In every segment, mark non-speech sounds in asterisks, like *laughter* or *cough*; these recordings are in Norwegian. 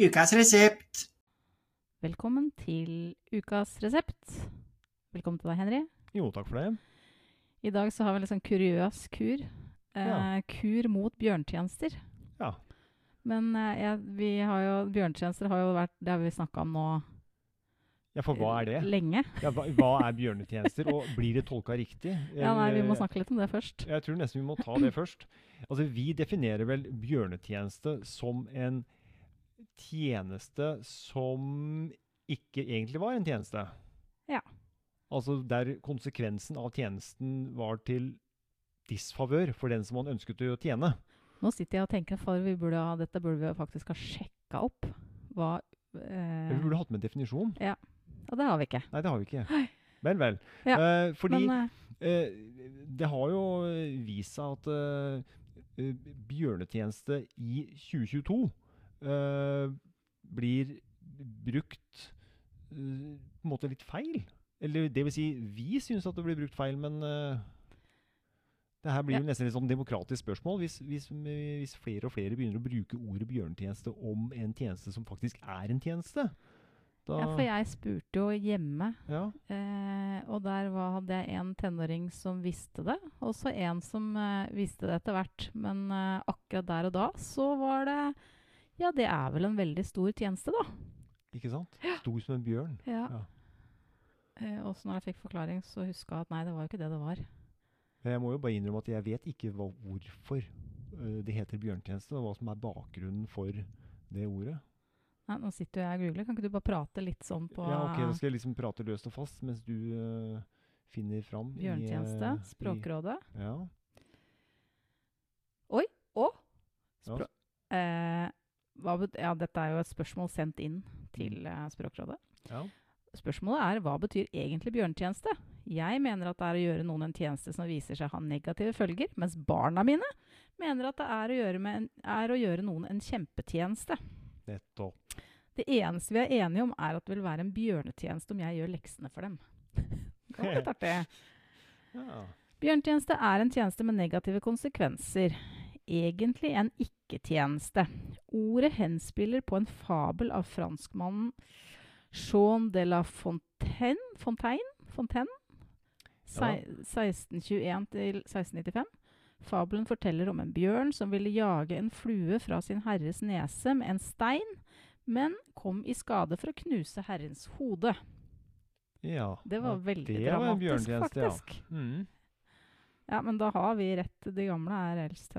Ukas resept. Velkommen til ukas resept. Velkommen til deg, Henry. Jo, takk for det. I dag så har vi en litt sånn kuriøs kur. Eh, Ja. Kur mot bjørntjenester. Ja. Men eh, jeg, vi har jo, bjørntjenester har jo vært Det har vi snakka om nå Ja, for hva er det? lenge. Ja, hva, hva er bjørnetjenester, og blir det tolka riktig? *laughs* Ja, nei, Vi må Eh, snakke litt om det først. Jeg tror nesten vi må ta det først. Altså, Vi definerer vel bjørnetjeneste som en tjeneste som ikke egentlig var en tjeneste. Ja. Altså der konsekvensen av tjenesten var til disfavør for den som man ønsket å tjene. Nå sitter jeg og tenker for vi burde ha, dette burde vi faktisk ha sjekka opp. Hva eh, vi burde hatt med en definisjon. Og det har vi ikke. Nei, det har vi ikke. Vel, vel. Ja, Eh, fordi Men eh, det har jo vist seg at eh, bjørnetjeneste i 2022 eh, blir brukt eh, på en måte litt feil. Eller det vil si, vi syns at det blir brukt feil, men eh, det her blir jo nesten et sånn demokratisk spørsmål. Hvis, hvis, hvis flere og flere begynner å bruke ordet bjørnetjeneste om en tjeneste som faktisk er en tjeneste, da ja, for jeg spurte jo hjemme ja. Eh, og der var, hadde jeg en tenåring som visste det, og så en som eh, visste det etter hvert. Men eh, akkurat der og da så var det Ja, det er vel en veldig stor tjeneste, da. Ikke sant? Stor som en bjørn. Ja. Ja. Eh, også når jeg fikk forklaring, så huska jeg at nei, det var jo ikke det det var. Jeg må jo bare innrømme at jeg vet ikke hva, hvorfor uh, det heter bjørnetjeneste, og hva som er bakgrunnen for det ordet. Nei, nå sitter jo jeg og googler. Kan ikke du bare prate litt sånn på Ja, ok, Da skal jeg liksom prate løst og fast mens du uh, finner fram. i, uh, språkrådet. i-? Ja. Oi! Å! språk... Eh, hva ja, dette er jo et spørsmål sendt inn til uh, Språkrådet. ja. Spørsmålet er hva betyr egentlig bjørnetjeneste? Jeg mener at det er å gjøre noen en tjeneste som viser seg å ha negative følger, mens barna mine mener at det er å gjøre, med en, er å gjøre noen en kjempetjeneste. Nettopp. Det eneste vi er enige om, er at det vil være en bjørnetjeneste om jeg gjør leksene for dem. *laughs* Det var litt artig. *laughs* Ja. Bjørnetjeneste er en tjeneste med negative konsekvenser. Egentlig en ikke-tjeneste. Ordet henspiller på en fabel av franskmannen Jean de la Fontaine, Fontaine? Fontaine? Ja. 1621-1695. Fabelen forteller om en bjørn som ville jage en flue fra sin herres nese med en stein, men kom i skade for å knuse herrens hode. ja. Det var veldig det var en dramatisk, bjørnetjeneste, faktisk. Ja. Mm. Ja, men da har vi rett. De gamle er eldst,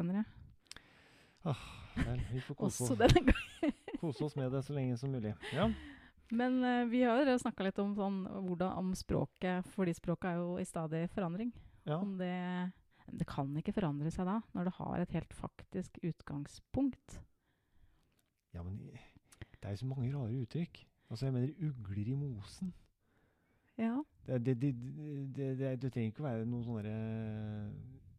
Vel, vi får kose kose oss med det så lenge som mulig. Ja. Men uh, vi har jo snakka litt om, sånn, hvordan, om språket, fordi språket er jo i stadig forandring. ja. Om det, det kan ikke forandre seg da, når det har et helt faktisk utgangspunkt. Ja, men det er jo så mange rare uttrykk. Altså, jeg mener ugler i mosen. Ja. Det, det, det, trenger ikke å være noe sånn derre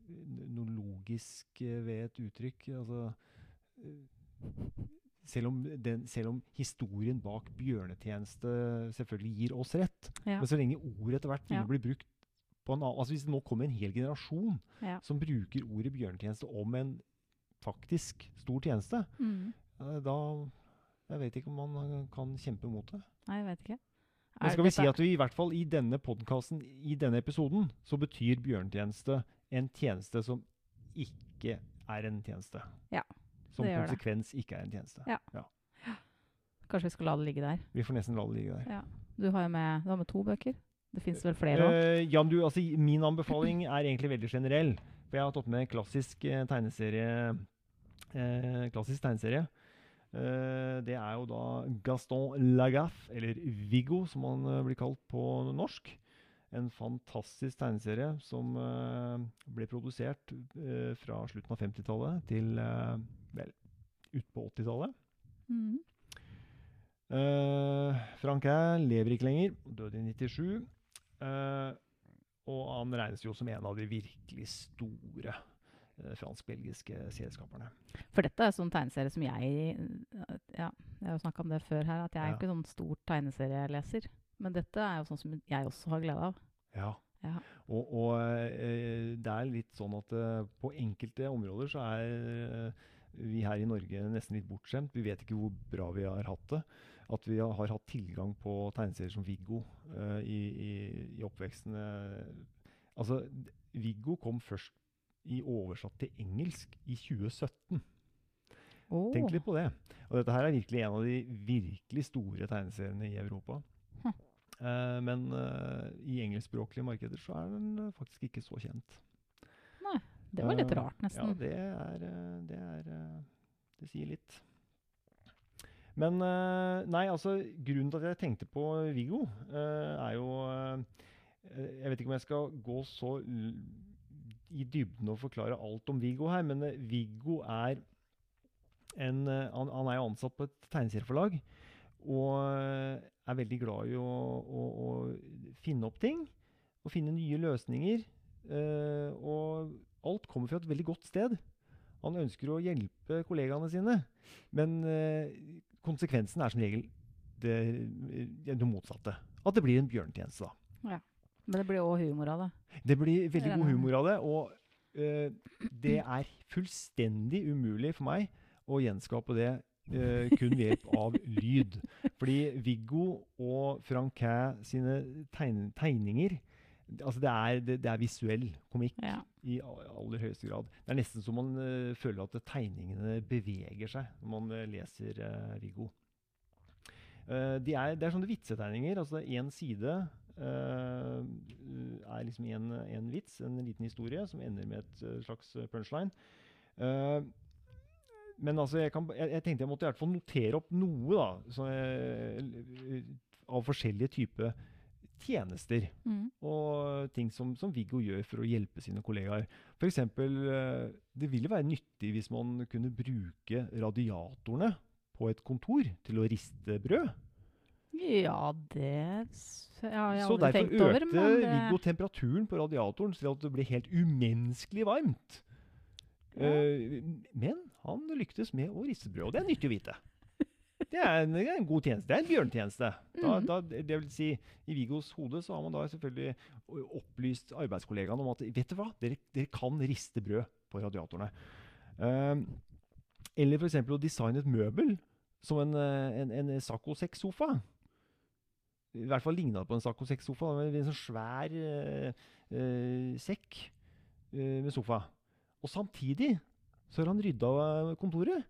Noe logisk eh, ved et uttrykk. Altså eh, selv om, den, selv om historien bak bjørnetjeneste selvfølgelig gir oss rett. Ja. Men så lenge ordet etter hvert begynner å bli brukt på en annen Altså Hvis det nå kommer en hel generasjon ja. som bruker ordet bjørnetjeneste om en faktisk stor tjeneste, Mm. eh, da Jeg vet ikke om man kan kjempe mot det. Nei, jeg vet ikke. Men skal vi si at vi i hvert fall i denne podkasten, i denne episoden, så betyr bjørnetjeneste en tjeneste som ikke er en tjeneste. Ja, Som det gjør det. konsekvens ikke er en tjeneste. Ja. Kanskje vi skal la det ligge der. Vi får nesten la det ligge der. Ja. Du har jo med, du har med to bøker. Det fins vel flere òg? Uh, ja, du, altså, min anbefaling er egentlig veldig generell. For jeg har tatt med klassisk eh, tegneserie eh, Klassisk tegneserie. Eh, det er jo da Gaston Lagaffe, eller Viggo som han eh, blir kalt på norsk. En fantastisk tegneserie som eh, ble produsert eh, fra slutten av 50-tallet til eh, vel ut på 80-tallet. Mm. Uh, Francain lever ikke lenger, døde i 97. Eh, og han regnes jo som en av de virkelig store fransk-belgiske serieskaperne. For dette er sånn tegneserie som jeg Ja, jeg har jo snakka om det før her, at jeg er Ja. ikke sånn stor tegneserieleser. Men dette er jo sånn som jeg også har glede av. Ja. Ja. Og, og eh, det er litt sånn at eh, på enkelte områder så er eh, vi her i Norge nesten litt bortskjemt. Vi vet ikke hvor bra vi har hatt det. At vi har, hatt tilgang på tegneserier som Viggo i, i, i oppveksten. Altså, Viggo kom først i oversatt til engelsk i 2017. Oh. Tenk litt på det. Og dette her er virkelig en av de virkelig store tegneseriene i Europa. Eh, men eh, i engelskspråklige markeder så er den eh, faktisk ikke så kjent. Nei. Det var litt rart, Ja, nesten. det er Det, er, det sier litt. Men Nei, altså, grunnen til at jeg tenkte på Viggo, er jo Jeg vet ikke om jeg skal gå så i dybden og forklare alt om Viggo her, men Viggo er en han, han er jo ansatt på et tegneserieforlag. Og er veldig glad i å, å, å finne opp ting. Og finne nye løsninger. Uh, og alt kommer fra et veldig godt sted. Han ønsker å hjelpe kollegaene sine. Men uh, konsekvensen er som regel det, eh, det motsatte. At det blir en bjørnetjeneste. da. Men det blir òg humor av det. Det blir veldig god humor av det. Og uh, det er fullstendig umulig for meg å gjenskape det eh, kun ved hjelp av lyd. Fordi Viggo og Frank Hæ sine tegn tegninger Altså det er, det, det er visuell komikk Ja. i aller høyeste grad. Det er nesten så man uh, føler at tegningene beveger seg når man uh, leser uh, Viggo. De er, det er sånne vitsetegninger. altså Én side er liksom en, en vits, en liten historie, som ender med et slags punchline. punchline. Eh, men altså, jeg, kan, jeg, jeg tenkte jeg måtte i hvert fall notere opp noe da, så, eh, av forskjellige typer tjenester Mm. og ting som, som Viggo gjør for å hjelpe sine kollegaer. F.eks. Eh, det ville være nyttig hvis man kunne bruke radiatorene på et kontor til å riste brød. Ja, det har jeg Så aldri tenkt over, økte men det, Viggo temperaturen på radiatoren til at det ble helt umenneskelig varmt. Ja. Eh, men han lyktes med å riste brød, og det er nyttig å vite. Det er en, det er en god tjeneste. Det er en bjørnetjeneste. Da, Mhm. da, det vil si, I Viggos hode så har man da selvfølgelig opplyst arbeidskollegaene om at vet du hva, dere, dere kan riste brød på radiatorene. Um, eller f.eks. å designe et møbel som en, eh, en, en Sacco 6-sofa. I hvert fall ligna det på en Sacco 6-sofa. med En sånn svær uh, uh, sekk uh, med sofa. Og samtidig så har han rydda av kontoret.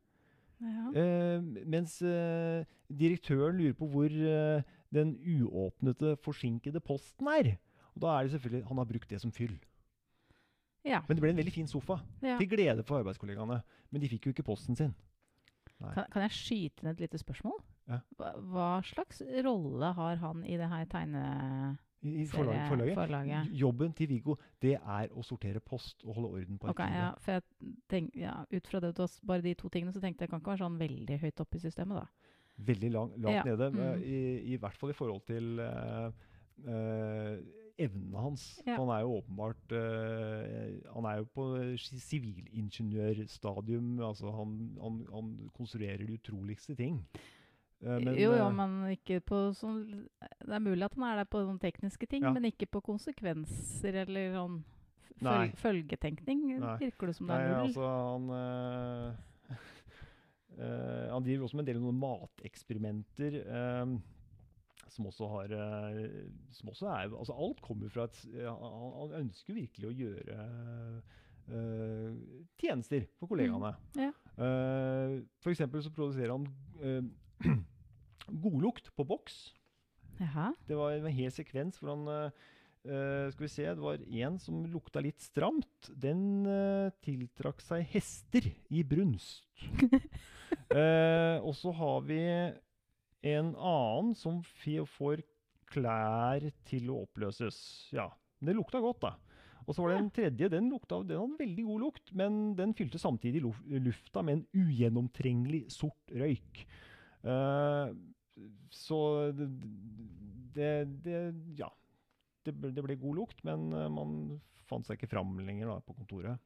ja. Eh, mens eh, direktøren lurer på hvor eh, den uåpnete, forsinkede posten er. Og da er det selvfølgelig Han har brukt det som fyll. ja. Men det ble en veldig fin sofa. ja. Til glede for arbeidskollegaene. Men de fikk jo ikke posten sin. Kan, kan jeg skyte inn et lite spørsmål? Ja. Hva, hva slags rolle har han i det her tegneserieforlaget? I, i forlaget, forlaget. Jobben til Viggo det er å sortere post og holde orden på arkivet. Okay, ja, for jeg tenk, ja, Ut fra det, bare de to tingene, så tenkte jeg det kan ikke være sånn veldig høyt oppe i systemet, da. Veldig lang, langt Ja, nede. mm. eh, I, I hvert fall i forhold til uh, uh, evnene hans. Ja. Han er jo åpenbart uh, Han er jo på sivilingeniørstadium. Altså han, han, han konstruerer de utroligste ting. Eh, men, jo, jo, eh, men ikke på sånn Det er mulig at han er der på sånne tekniske ting, Ja. men ikke på konsekvenser eller sånn føl, Nei. føl Nei. følgetenkning. Virker det som det er null? altså han øh, øh, *laughs* Han driver også med en del noen mateksperimenter. Øh, som også har Som også er Altså, alt kommer fra et Han, han ønsker virkelig å gjøre tjenester for kollegaene. ja. Uh, for eksempel så produserer han *clears throat* godlukt på boks. Jaha. Det var en hel sekvens hvor han eh, Skal vi se, det var en som lukta litt stramt. Den uh, tiltrakk seg hester i brunst. uh, *laughs* og så har vi en annen som får klær til å oppløses. Ja, Det lukta godt, da. Og så var det en tredje. Den, lukta, den hadde veldig god lukt, men den fylte samtidig lufta med en ugjennomtrengelig sort røyk. Eh, så det, det, det Ja. Det, det ble god lukt, men eh, man fant seg ikke fram lenger da, på kontoret.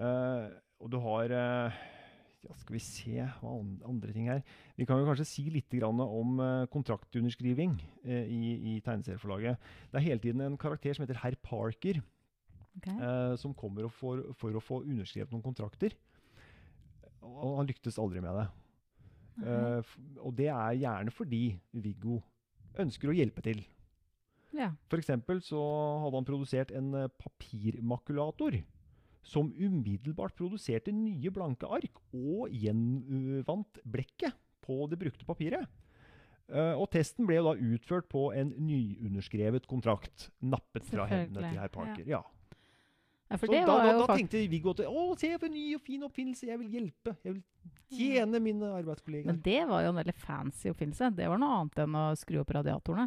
Eh, og du har ja, Skal vi se hva an- andre ting her. Vi kan jo kanskje si litt grann om kontraktunderskriving i, i tegneserieforlaget. Det er hele tiden en karakter som heter herr Parker, okay. eh, som kommer får, for å få underskrevet noen kontrakter. og han lyktes aldri med det. Eh, og det er gjerne fordi Viggo ønsker å hjelpe til. ja. For eksempel så hadde han produsert en eh, papirmakulator som umiddelbart produserte nye blanke ark og gjenvant blekket på det brukte papiret. Uh, og testen ble jo da utført på en nyunderskrevet kontrakt, nappet fra hendene til herr Parker. Ja. Ja, Så det da, var da, da tenkte Viggo at å, se for en ny og fin oppfinnelse, jeg vil hjelpe. Jeg vil tjene mine arbeidskollegaer. Men det var jo en veldig fancy oppfinnelse. Det var noe annet enn å skru opp radiatorene.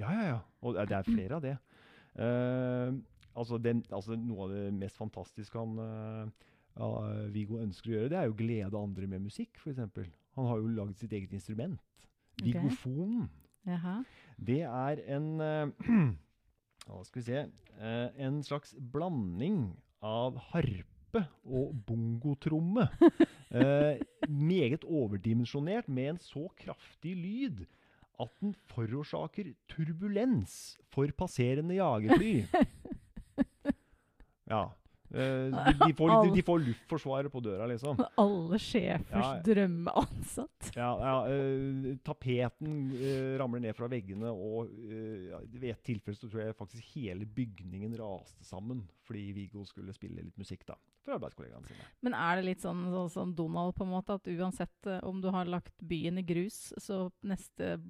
Ja, ja, ja. Og det det er flere av det. Uh, *clears throat* altså, den, altså Noe av det mest fantastiske han uh, uh, Viggo ønsker å gjøre, det er jo glede andre med musikk, f.eks. Han har jo laget sitt eget instrument. Okay. Vigofonen. Det er en *clears throat* Hva skal vi se eh, En slags blanding av harpe og bongotromme. *laughs* Eh, meget overdimensjonert med en så kraftig lyd at den forårsaker turbulens for passerende jagerfly. *laughs* Ja. Eh, de, de, får, de, de får luftforsvaret på døra, liksom. *laughs* Alle sjefers Ja. drømmeansatt. Ja, ja uh, tapeten uh, ramler ned fra veggene, og ved et tilfelle så tror jeg faktisk hele bygningen raste sammen fordi Viggo skulle spille litt musikk da, for arbeidskollegaene sine. Men er det litt sånn, sånn som Donald, på en måte, at uansett om du har lagt byen i grus, så neste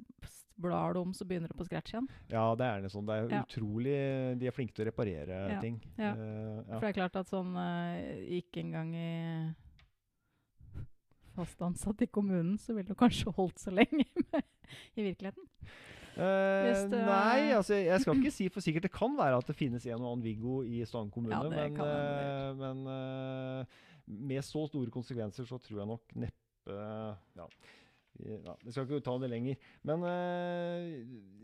blar du om, så begynner du på scratch igjen? Ja, det er det sånn. Det er Ja. utrolig De er flinke til å reparere Ja, ting. ja. Uh, ja. For det er klart at sånn eh, Ikke engang i fast ansatt i kommunen, så ville du kanskje holdt så lenge *laughs* med, i virkeligheten. Uh, det nei, altså jeg skal ikke si for sikkert. Det kan være at det finnes en og annen Viggo i Stange kommune, Ja, men, eh, men uh, med så store konsekvenser så tror jeg nok neppe ja. Ja, Vi skal ikke ta det lenger. Men uh,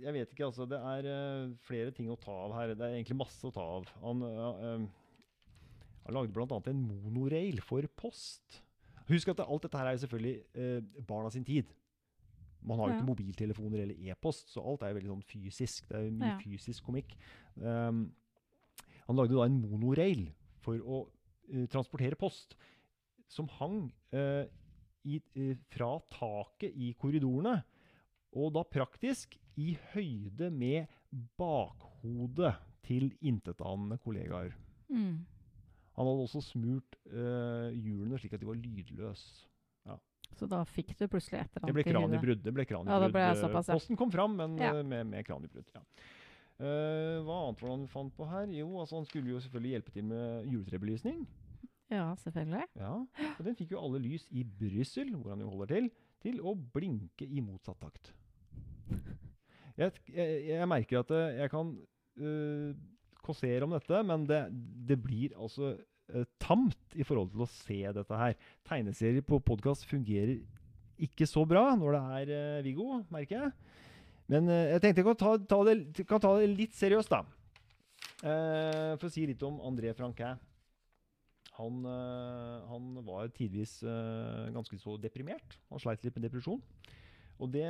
jeg vet ikke, altså. Det er uh, flere ting å ta av her. Det er egentlig masse å ta av. Han, uh, han lagde bl.a. en monorail for post. Husk at alt dette her er selvfølgelig barna sin tid. Man har jo Ja. ikke mobiltelefoner eller e-post, så alt er jo veldig sånn fysisk. Det er jo mye Ja. fysisk komikk. Um, han lagde da en monorail for å transportere post, som hang i, fra taket i korridorene. Og da praktisk i høyde med bakhodet til intetanende kollegaer. Mm. Han hadde også smurt uh, hjulene slik at de var lydløse. Så da fikk du plutselig et eller annet i huet. Det ble Ja, kraniebrudd. ja. Posten kom fram, men Ja. eh, med, med kraniebrudd. Ja. Uh, hva annet var det han fant på her? Jo, altså han skulle jo selvfølgelig hjelpe til med juletrebelysning. Ja, selvfølgelig. Ja. Og den fikk jo alle lys i Brussel, hvor han jo holder til, til å blinke i motsatt takt. Jeg, jeg, jeg merker at eh, jeg kan uh, kåsere om dette, men det, det blir altså uh, tamt i forhold til å se dette her. Tegneserier på podkast fungerer ikke så bra når det er uh, Viggo, merker jeg. Men jeg tenkte jeg kan ta, ta, det, kan ta det litt seriøst, da. For å si litt om André Franquin. Han, eh, han var tidvis eh, ganske så deprimert. Han sleit litt med depresjon. Og det,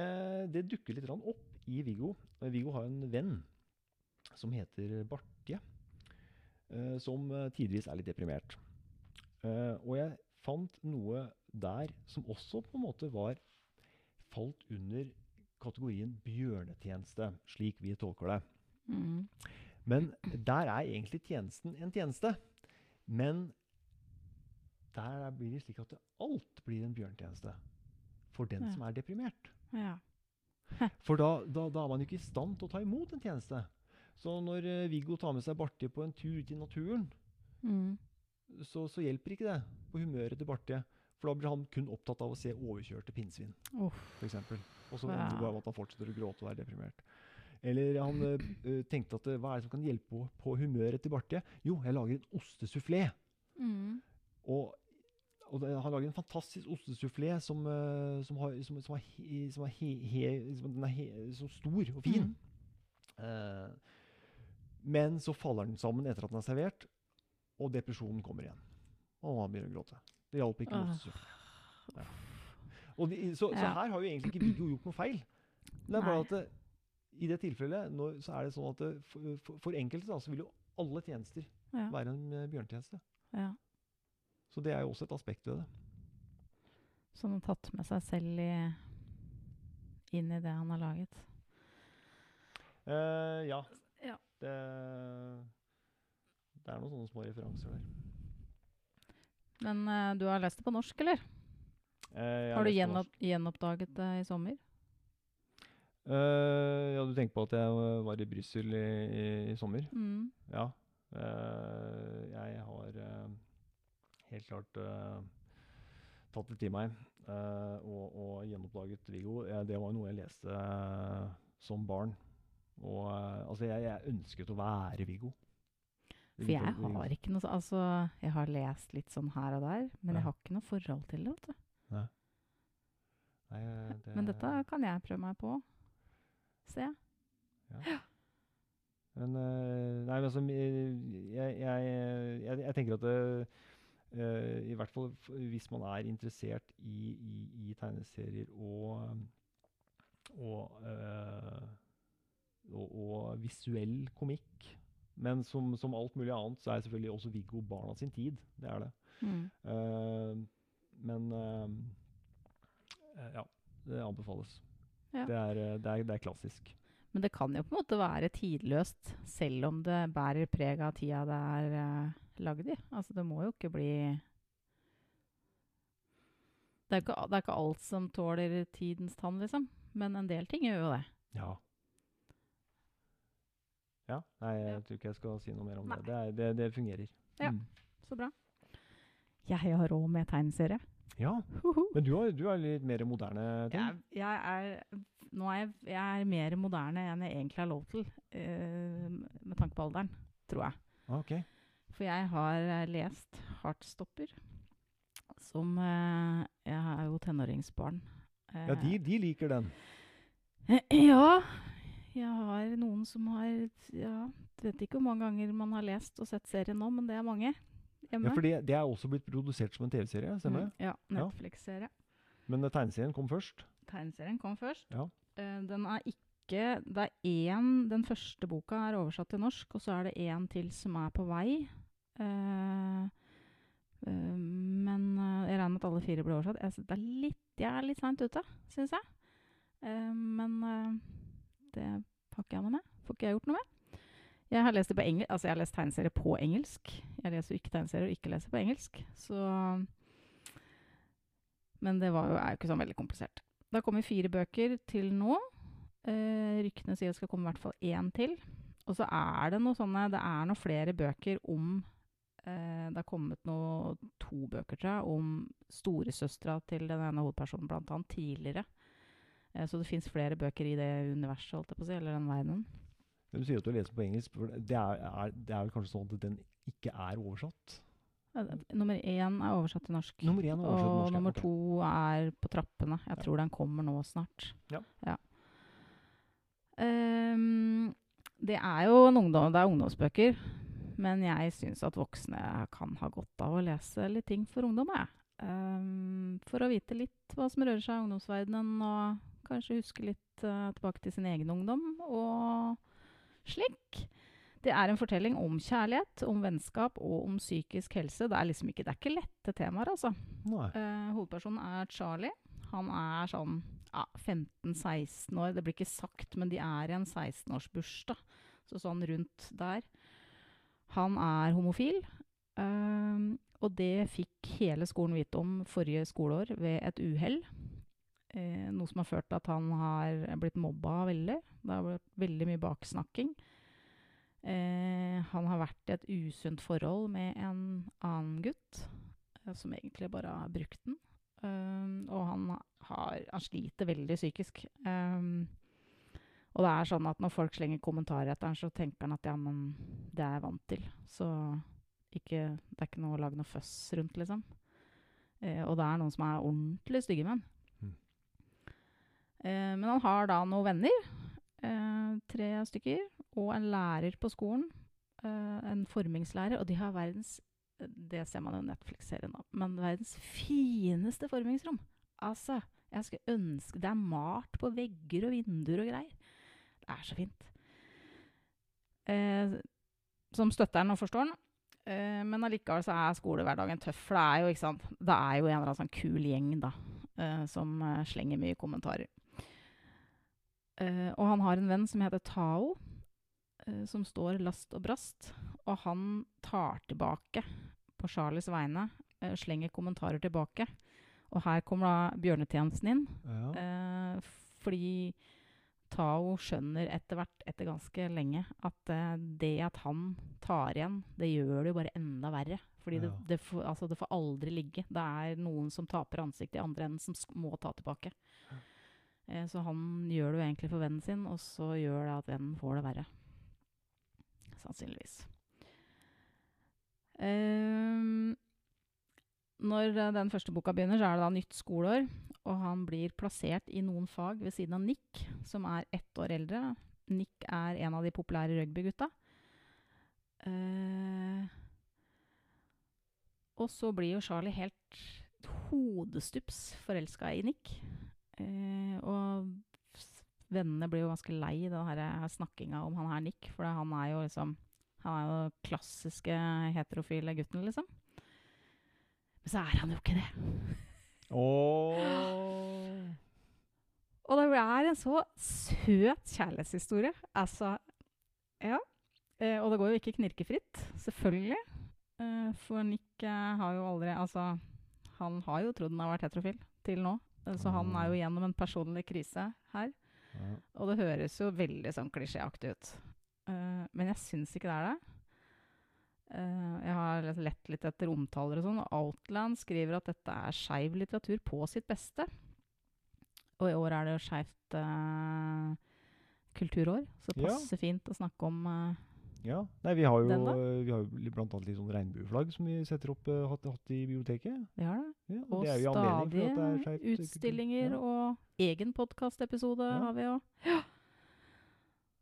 det dukker litt opp i Viggo. Viggo har en venn som heter Bartje, eh, som tidvis er litt deprimert. Og jeg fant noe der som også på en måte var falt under kategorien bjørnetjeneste, slik vi tolker det. Mm. Men der er egentlig tjenesten en tjeneste. Men der er- blir det slik at alt blir en bjørnetjeneste for den Ja. som er deprimert. Ja. *laughs* For da, da, da er man jo ikke i stand til å ta imot en tjeneste. Så når uh, Viggo tar med seg Bartje på en tur ut i naturen, Mm. så, så hjelper ikke det på humøret til Bartje. For da blir han kun opptatt av å se overkjørte pinnsvin, oh. f.eks. Og så ender det bare med at han fortsetter å gråte og være deprimert. Eller han eh, tenkte at hva er det som kan hjelpe på, på humøret til Bartje? Jo, jeg lager en ostesufflé. Mm. Og, og det, han lager en fantastisk ostesufflé som, eh, som, har, som, som, er som, er he, he, er he, så stor og fin. Eh, men så faller den sammen etter at den er servert, og depresjonen kommer igjen. Og han begynner å gråte. Det hjalp ikke med ostesufflé. Ja. Og de, så, så her har jo egentlig ikke Viggo gjort noe feil. Det er bare at det, i det tilfellet når, så er det sånn at det, for, for, for enkelte da, så vil jo alle tjenester Ja. være en eh, bjørnetjeneste. ja. Så det er jo også et aspekt ved det. Som han har tatt med seg selv i, inn i det han har laget. Uh, ja. Ja. Det, det er noen sånne små referanser der. Men uh, du har lest det på norsk, eller? Uh, Har du gjenopp, gjenoppdaget det i sommer? Eh, ja, du tenker på at jeg var i Brussel i, i, i sommer? Mm. Ja. Eh, jeg har eh, helt klart eh, tatt det til meg eh, og, og gjenoppdaget Viggo. Det var noe jeg leste eh, som barn. Og altså, jeg, jeg ønsket å være Viggo. For jeg har ikke noe Altså, jeg har lest litt sånn her og der, men Ja. jeg har ikke noe forhold til det. vet du. Nei, Nei, det, Men dette kan jeg prøve meg på. Se. Men eh, Nei, men altså jeg, jeg, jeg, jeg tenker at det, eh, I hvert fall hvis man er interessert i, i, i tegneserier og og, uh, og og visuell komikk. Men som, som alt mulig annet så er selvfølgelig også Viggo barna sin tid. Det er det. Mm. Uh, men ja, det anbefales. Ja. Det, er, det, er, det er klassisk. Men det kan jo på en måte være tidløst, selv om det bærer preg av tida det er uh, lagd i. Altså, det må jo ikke bli det er, ikke, det er ikke alt som tåler tidens tann, liksom. Men en del ting gjør jo det. Ja. Ja, nei, jeg Ja. tror ikke jeg skal si noe mer om Nei. det. Det, er, det. det fungerer. Ja. Mm. Så bra. Jeg har råd med tegneserie. ja. Men du er, du er litt mer moderne ting? Jeg, jeg er Nå er jeg, jeg er mer moderne enn jeg egentlig har lov til, uh, med tanke på alderen, tror jeg. Okay. ok. For jeg har eh, lest Heartstopper, som eh, Jeg er jo tenåringsbarn. Ja, de, de liker den. Eh, *clears throat* ja. Jeg har noen som har Ja, vet ikke hvor mange ganger man har lest og sett serien nå, men det er mange hjemme. Ja, for det, det er også blitt produsert som en TV-serie, stemmer det? Mm, ja, Ja. Netflix-serie. Men eh, tegneserien kom først? Tegneserien kom først. Ja. Uh, den er ikke Det er én Den første boka er oversatt til norsk, og så er det én til som er på vei. Eh, eh, men eh, jeg regner med at alle fire blir oversatt. Jeg, er litt, jeg er litt seint ute, syns jeg. Men det ikke jeg noe med. Får ikke jeg gjort noe med. Jeg har lest altså lest tegneserier på engelsk. Jeg leser jo ikke tegneserier og ikke leser på engelsk. Så Men det var jo, er jo ikke sånn veldig komplisert. Det har kommet fire bøker til nå. Eh, ryktene sier det skal komme i hvert fall én til. Og så er det noe sånne Det er noen flere bøker om Det er kommet noe, to bøker, tror jeg, om storesøstera til den ene hovedpersonen, blant annet, tidligere. Eh, så det fins flere bøker i det universet, holdt jeg på å si, eller den verdenen. Du sier at du leser på engelsk. for Det er, er, det er vel kanskje sånn at den ikke er oversatt? Eh, Nummer én er oversatt til norsk. Nummer én er oversatt til norsk, Og nummer to er på trappene. Jeg Ja. tror den kommer nå snart. Ja. Ehm, det er jo en ungdom, det er ungdomsbøker, men jeg syns at voksne kan ha godt av å lese litt ting for ungdom. Jeg. Um, for å vite litt hva som rører seg i ungdomsverdenen, og kanskje huske litt uh, tilbake til sin egen ungdom, og slik. Det er en fortelling om kjærlighet, om vennskap og om psykisk helse. Det er liksom ikke, det er ikke lette temaer, altså. Eh, hovedpersonen er Charlie. Han er sånn ja, 15-16 år. Det blir ikke sagt, men de er i en 16-årsbursdag. Så sånn rundt der. Han er homofil. Um, og det fikk hele skolen vite om forrige skoleår ved et uhell. Eh, noe som har ført til at han har blitt mobba veldig. Det har blitt veldig mye baksnakking. Eh, han har vært i et usunt forhold med en annen gutt, eh, som egentlig bare har brukt den. Um, og han, har, han sliter veldig psykisk. Um, og det er sånn at når folk slenger kommentarer etter han, så tenker han at ja, men det er jeg vant til. Så ikke, det er ikke noe å lage noe føss rundt, liksom. Eh, og det er noen som er ordentlig stygge menn. Mm. Eh, men han har da noen venner, eh, tre stykker, og en lærer på skolen. eh, en formingslærer, og de har verdens det ser man jo i Netflix-serien, da. Men verdens fineste formingsrom. Altså, jeg skulle ønske Det er malt på vegger og vinduer og greier. Det er så fint. Eh, som støtter den og forstår den. Uh, men allikevel så er skolehverdagen tøff. For det er jo, ikke sant Det er jo en eller annen sånn kul gjeng, da. uh, som uh, slenger mye kommentarer. Og han har en venn som heter Tao, som står last og brast. Og han tar tilbake på Charlies vegne, slenger kommentarer tilbake. Og her kommer da bjørnetjenesten inn. Ja. Fordi Tao skjønner etter hvert, etter ganske lenge, at eh, det at han tar igjen, det gjør det jo bare enda verre. Fordi det, Ja. det, får, altså, det får aldri ligge. Det er noen som taper ansiktet i andre enden, som må ta tilbake. Eh, så han gjør det jo egentlig for vennen sin, og så gjør det at vennen får det verre. Sannsynligvis. Ehm, når eh, den første boka begynner, så er det da nytt skoleår. Og han blir plassert i noen fag ved siden av Nick, som er ett år eldre. Nick er en av de populære rugbygutta. Uh, og så blir jo Charlie helt hodestups forelska i Nick. Uh, og vennene blir jo ganske lei den her, her snakkinga om han her Nick, for han er jo liksom Han er jo klassiske heterofile gutten, liksom. Men så er han jo ikke det. Og det er en så søt kjærlighetshistorie. Altså Ja. Eh, og det går jo ikke knirkefritt, selvfølgelig. Eh, for Nick eh, har jo aldri Altså, han har jo trodd han har vært heterofil til nå. Eh, så han er jo gjennom en personlig krise her. Ja. Og det høres jo veldig sånn klisjéaktig ut. Eh, men jeg syns ikke det er det. Eh, jeg har lett- litt etter omtaler og sånn, og Outland skriver at dette er skeiv litteratur på sitt beste. Og i år er det jo skeivt uh, kulturår, så det Ja. passer fint å snakke om uh, Ja. Nei, vi har jo, Den vi har jo blant annet litt sånn regnbueflagg som vi setter opp uh, hatt, hatt i biblioteket. Vi har det. Ja, Og det stadig er utstillinger Ja. og egen podkastepisode Ja. har vi jo. Ja.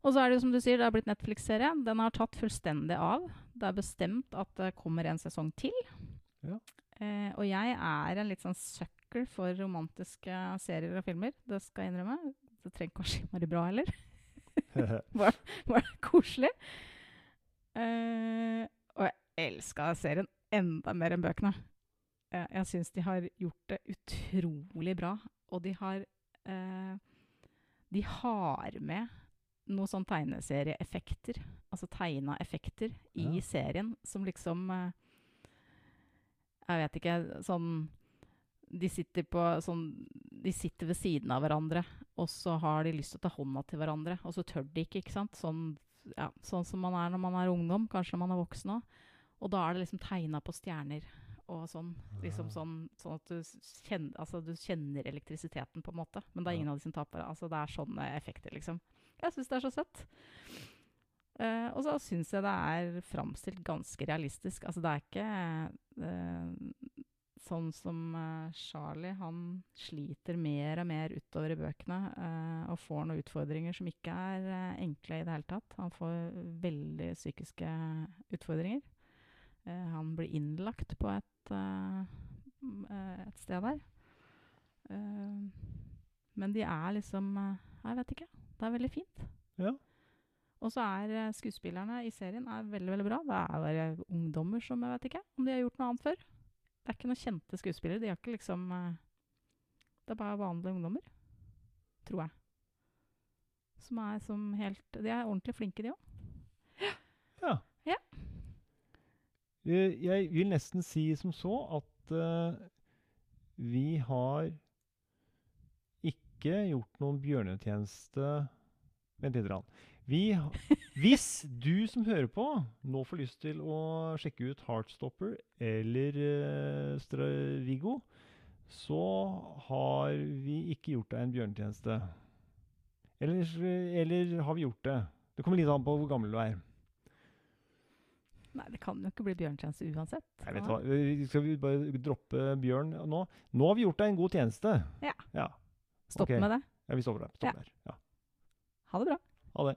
Og så er det jo som du sier, det har blitt Netflix-serie. Den har tatt fullstendig av. Det er bestemt at det kommer en sesong til. Ja. Eh, og jeg er en litt sånn sucker for romantiske serier og filmer. Det skal jeg innrømme. Det trenger kanskje ikke være bra heller. *laughs* Bare det koselig. Eh, og jeg elska serien enda mer enn bøkene. Eh, jeg syns de har gjort det utrolig bra. Og de har eh, De har med noen sånn tegneserieeffekter, altså tegna effekter, i Ja. serien som liksom eh, Jeg vet ikke Sånn de sitter, på, sånn, de sitter ved siden av hverandre, og så har de lyst til å ta hånda til hverandre, og så tør de ikke. ikke sant? Sånn, ja, sånn som man er når man er ungdom, kanskje når man er voksen òg. Og da er det liksom tegna på stjerner og sånn. Liksom Ah. sånn, sånn at du kjenner, altså, du kjenner elektrisiteten, på en måte. Men det er ingen av de som taper. Altså, det er sånne effekter, liksom. Jeg syns det er så søtt. Uh, og så syns jeg det er framstilt ganske realistisk. Altså, det er ikke uh, sånn som uh, Charlie. Han sliter mer og mer utover i bøkene og får noen utfordringer som ikke er enkle i det hele tatt. Han får veldig psykiske utfordringer. Han blir innlagt på et, et sted der. Men de er liksom Jeg vet ikke. Det er veldig fint. Ja. Og så er eh, skuespillerne i serien er veldig veldig bra. Det er bare ungdommer som jeg vet ikke om de har gjort noe annet før. Det er ikke noen kjente skuespillere. De har ikke liksom eh, Det er bare vanlige ungdommer, tror jeg. Som er som helt De er ordentlig flinke, de òg. Ja. Ja. Eh, Jeg vil nesten si som så at uh, vi har ikke gjort noen bjørnetjeneste Vent litt. Vi, *laughs* hvis du som hører på, nå får lyst til å sjekke ut Heartstopper eller uh, Stravigo, så har vi ikke gjort deg en bjørnetjeneste. Eller, eller har vi gjort det? Det kommer litt an på hvor gammel du er. Nei, det kan jo ikke bli bjørnetjeneste uansett. Nei, vet du hva, Skal vi bare droppe Bjørn nå? Nå har vi gjort deg en god tjeneste. Ja. Ja, Stopp okay. med det. ja vi stopper der. Ja. Der. Ja. Ha det bra. Ha det.